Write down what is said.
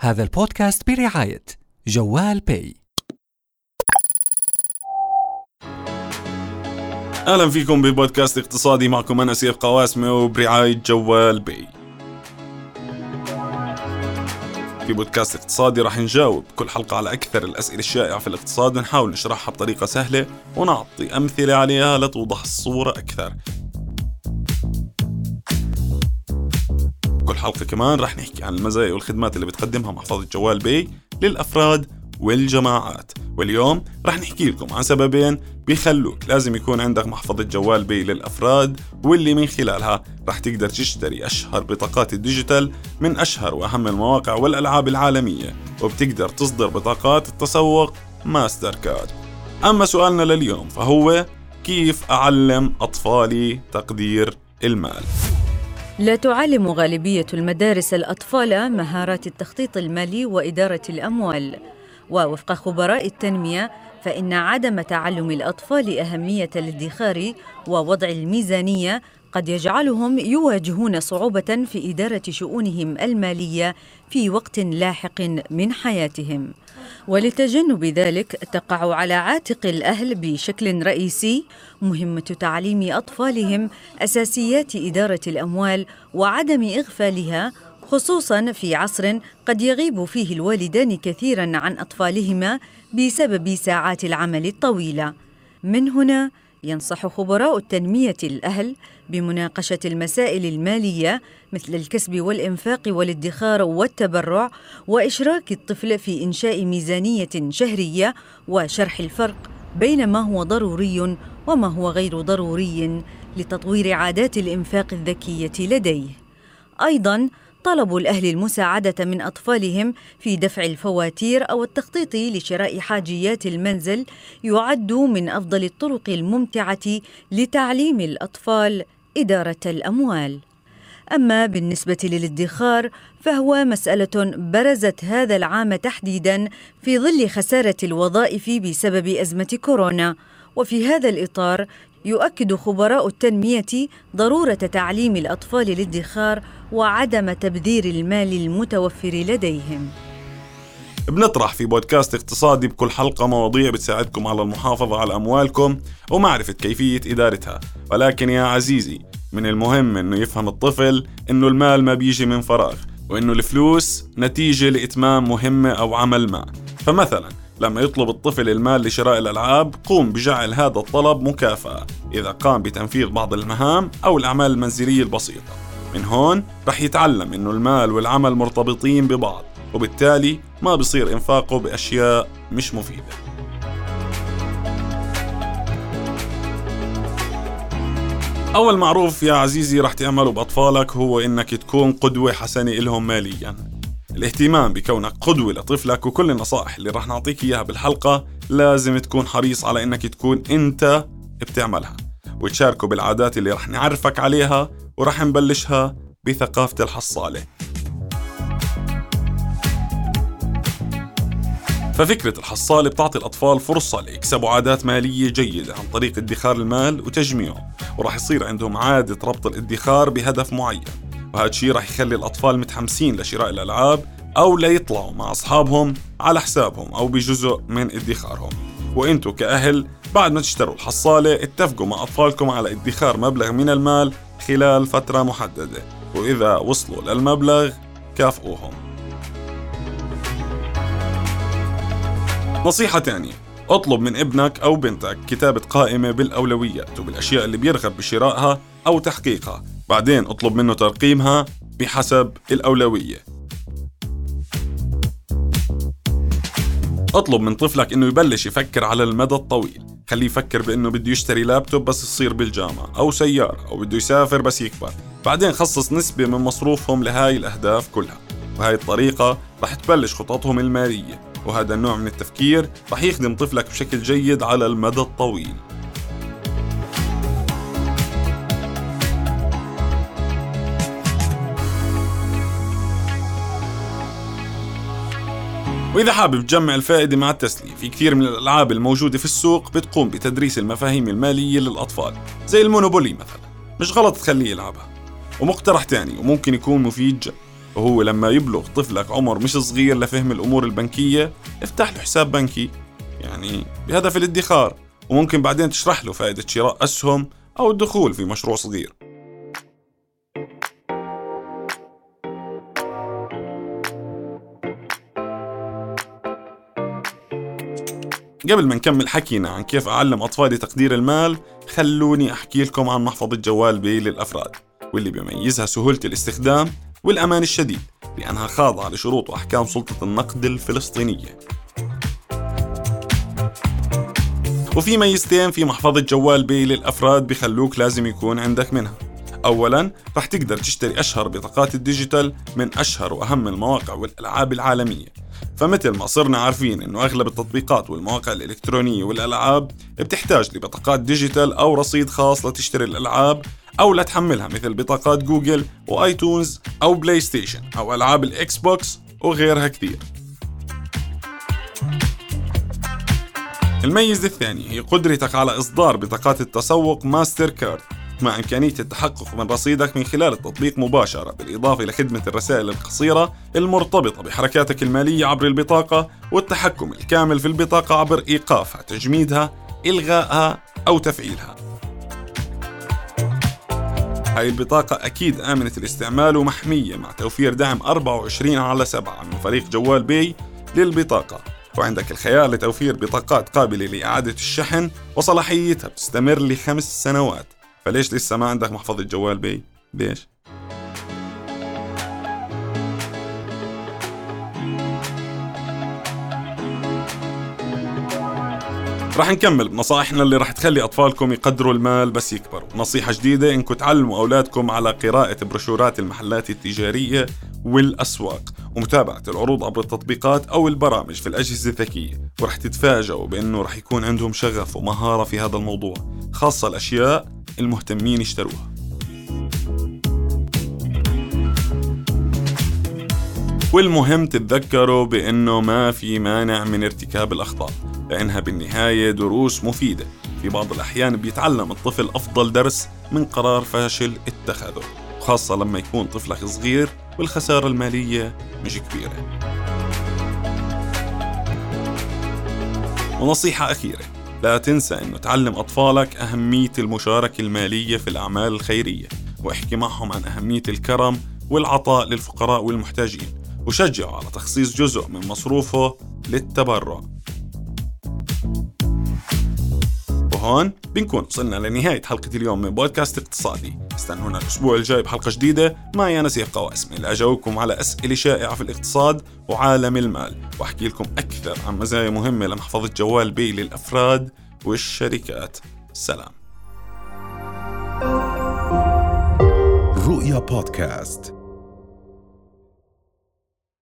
هذا البودكاست برعاية جوال باي. أهلا فيكم ببودكاست اقتصادي معكم أنا سيف قواسمه وبرعاية جوال باي. في بودكاست اقتصادي راح نجاوب كل حلقة على أكثر الأسئلة الشائعة في الاقتصاد ونحاول نشرحها بطريقة سهلة ونعطي أمثلة عليها لتوضح الصورة أكثر. كل حلقة كمان رح نحكي عن المزايا والخدمات اللي بتقدمها محفظة جوال باي للأفراد والجماعات. واليوم رح نحكي لكم عن سببين بيخلوك لازم يكون عندك محفظة جوال باي للأفراد واللي من خلالها رح تقدر تشتري أشهر بطاقات ال digital من أشهر وأهم المواقع والألعاب العالمية وبتقدر تصدر بطاقات التسوق ماستر كارد أما سؤالنا لليوم فهو كيف أعلم أطفالي تقدير المال؟ لا تعلم غالبية المدارس الأطفال مهارات التخطيط المالي وإدارة الأموال. ووفق خبراء التنمية فإن عدم تعلم الأطفال أهمية الادخار ووضع الميزانية قد يجعلهم يواجهون صعوبة في إدارة شؤونهم المالية في وقت لاحق من حياتهم. ولتجنب ذلك تقع على عاتق الأهل بشكل رئيسي مهمة تعليم أطفالهم أساسيات إدارة الأموال وعدم إغفالها خصوصا في عصر قد يغيب فيه الوالدان كثيرا عن أطفالهما بسبب ساعات العمل الطويلة من هنا ينصح خبراء التنمية الأهل بمناقشة المسائل المالية مثل الكسب والإنفاق والادخار والتبرع وإشراك الطفل في إنشاء ميزانية شهرية وشرح الفرق بين ما هو ضروري وما هو غير ضروري لتطوير عادات الإنفاق الذكية لديه. أيضا طلب الأهل المساعدة من أطفالهم في دفع الفواتير أو التخطيط لشراء حاجيات المنزل يعد من أفضل الطرق الممتعة لتعليم الأطفال إدارة الأموال. أما بالنسبة للادخار فهو مسألة برزت هذا العام تحديدا في ظل خسارة الوظائف بسبب أزمة كورونا، وفي هذا الإطار يؤكد خبراء التنمية ضرورة تعليم الأطفال الادخار وعدم تبذير المال المتوفر لديهم. بنطرح في بودكاست اقتصادي بكل حلقة مواضيع بتساعدكم على المحافظة على أموالكم ومعرفة كيفية إدارتها. ولكن يا عزيزي من المهم أنه يفهم الطفل أنه المال ما بيجي من فراغ وأنه الفلوس نتيجة لإتمام مهمة أو عمل ما. فمثلا لما يطلب الطفل المال لشراء الألعاب قوم بجعل هذا الطلب مكافأة إذا قام بتنفيذ بعض المهام أو الأعمال المنزلية البسيطة. من هون رح يتعلم إنه المال والعمل مرتبطين ببعض وبالتالي ما بصير إنفاقه بأشياء مش مفيدة. أول معروف يا عزيزي رح تعمله بأطفالك هو إنك تكون قدوة حسنة إلهم مالياً. الاهتمام بكونك قدوة لطفلك وكل النصائح اللي رح نعطيك إياها بالحلقة لازم تكون حريص على إنك تكون أنت بتعملها. وتشاركه بالعادات اللي رح نعرفك عليها ورح نبلشها بثقافة الحصالة. ففكرة الحصالة بتعطي الأطفال فرصة ليكسبوا عادات مالية جيدة عن طريق ادخار المال وتجميعه وراح يصير عندهم عادة ربط الادخار بهدف معين وهذا الشيء راح يخلي الأطفال متحمسين لشراء الألعاب أو ليطلعوا مع أصحابهم على حسابهم أو بجزء من ادخارهم. وانتو كأهل بعد ما تشتروا الحصالة اتفقوا مع أطفالكم على ادخار مبلغ من المال خلال فترة محددة وإذا وصلوا للمبلغ كافئوهم. نصيحة تانية اطلب من ابنك أو بنتك كتابة قائمة بالأولويات وبالأشياء اللي بيرغب بشرائها أو تحقيقها. بعدين اطلب منه ترقيمها بحسب الأولوية. اطلب من طفلك إنه يبلش يفكر على المدى الطويل. خليه يفكر بإنه بده يشتري لابتوب بس يصير بالجامعة أو سيارة أو بده يسافر بس يكبر. بعدين خصص نسبة من مصروفهم لهاي الأهداف كلها. وهاي الطريقة رح تبلش خططهم المالية. وهذا النوع من التفكير رح يخدم طفلك بشكل جيد على المدى الطويل. وإذا حابب تجمع الفائدة مع التسلية في كثير من الألعاب الموجودة في السوق بتقوم بتدريس المفاهيم المالية للأطفال زي المونوبولي مثلا. مش غلط تخليه يلعبها. ومقترح تاني وممكن يكون مفيد وهو لما يبلغ طفلك عمر مش صغير لفهم الأمور البنكية افتح له حساب بنكي. يعني بهدف الادخار. وممكن بعدين تشرح له فائدة شراء أسهم أو الدخول في مشروع صغير. قبل ما نكمل حكينا عن كيف أعلم أطفالي تقدير المال خلوني أحكي لكم عن محفظة جوال بي للأفراد واللي بيميزها سهولة الاستخدام والأمان الشديد لأنها خاضعة لشروط وأحكام سلطة النقد الفلسطينية. وفي ميزتين في محفظة جوال باي للأفراد بخلوك لازم يكون عندك منها. أولا رح تقدر تشتري أشهر بطاقات ال digital من أشهر وأهم المواقع والألعاب العالمية. فمثل ما صرنا عارفين إنه أغلب التطبيقات والمواقع الإلكترونية والألعاب بتحتاج لبطاقات digital أو رصيد خاص لتشتري الألعاب أو لتحملها مثل بطاقات Google و iTunes أو PlayStation أو ألعاب ال Xbox وغيرها كثير. الميزة الثانية هي قدرتك على إصدار بطاقات التسوق ماستر كارد. مع إمكانية التحقق من رصيدك من خلال التطبيق مباشرة بالإضافة إلى خدمة الرسائل القصيرة المرتبطة بحركاتك المالية عبر البطاقة والتحكم الكامل في البطاقة عبر إيقافها تجميدها إلغائها أو تفعيلها. هاي البطاقة أكيد آمنة الاستعمال ومحمية مع توفير دعم 24 على 7 من فريق جوال بي للبطاقة. وعندك الخيار لتوفير بطاقات قابلة لإعادة الشحن وصلاحيتها بتستمر لخمس سنوات. فليش لسه ما عندك محفظة جوال بي؟ ليش؟ رح نكمل بنصائحنا اللي رح تخلي أطفالكم يقدروا المال بس يكبروا نصيحة جديدة إنكم تعلموا أولادكم على قراءة بروشورات المحلات التجارية والأسواق ومتابعة العروض عبر التطبيقات أو البرامج في الأجهزة الذكية ورح تتفاجئوا بأنه رح يكون عندهم شغف ومهارة في هذا الموضوع خاصة الأشياء المهتمين يشتروها والمهم تتذكروا بأنه ما في مانع من ارتكاب الأخطاء لأنها بالنهاية دروس مفيدة. في بعض الأحيان بيتعلم الطفل أفضل درس من قرار فاشل اتخذه خاصة لما يكون طفلك صغير والخسارة المالية مش كبيرة. ونصيحة أخيرة. لا تنسى أنه تعلم أطفالك أهمية المشاركة المالية في الأعمال الخيرية واحكي معهم عن أهمية الكرم والعطاء للفقراء والمحتاجين وشجعه على تخصيص جزء من مصروفه للتبرع. وهون بنكون وصلنا لنهاية حلقة اليوم من بودكاست اقتصادي. استنونا الأسبوع الجاي بحلقة جديدة. معي أنا سيف قواسم اللي أجاوبكم على أسئلة شائعة في الاقتصاد وعالم المال. وأحكي لكم أكثر عن مزايا مهمة لمحفظة جوال بي للأفراد والشركات. سلام. رؤيا بودكاست.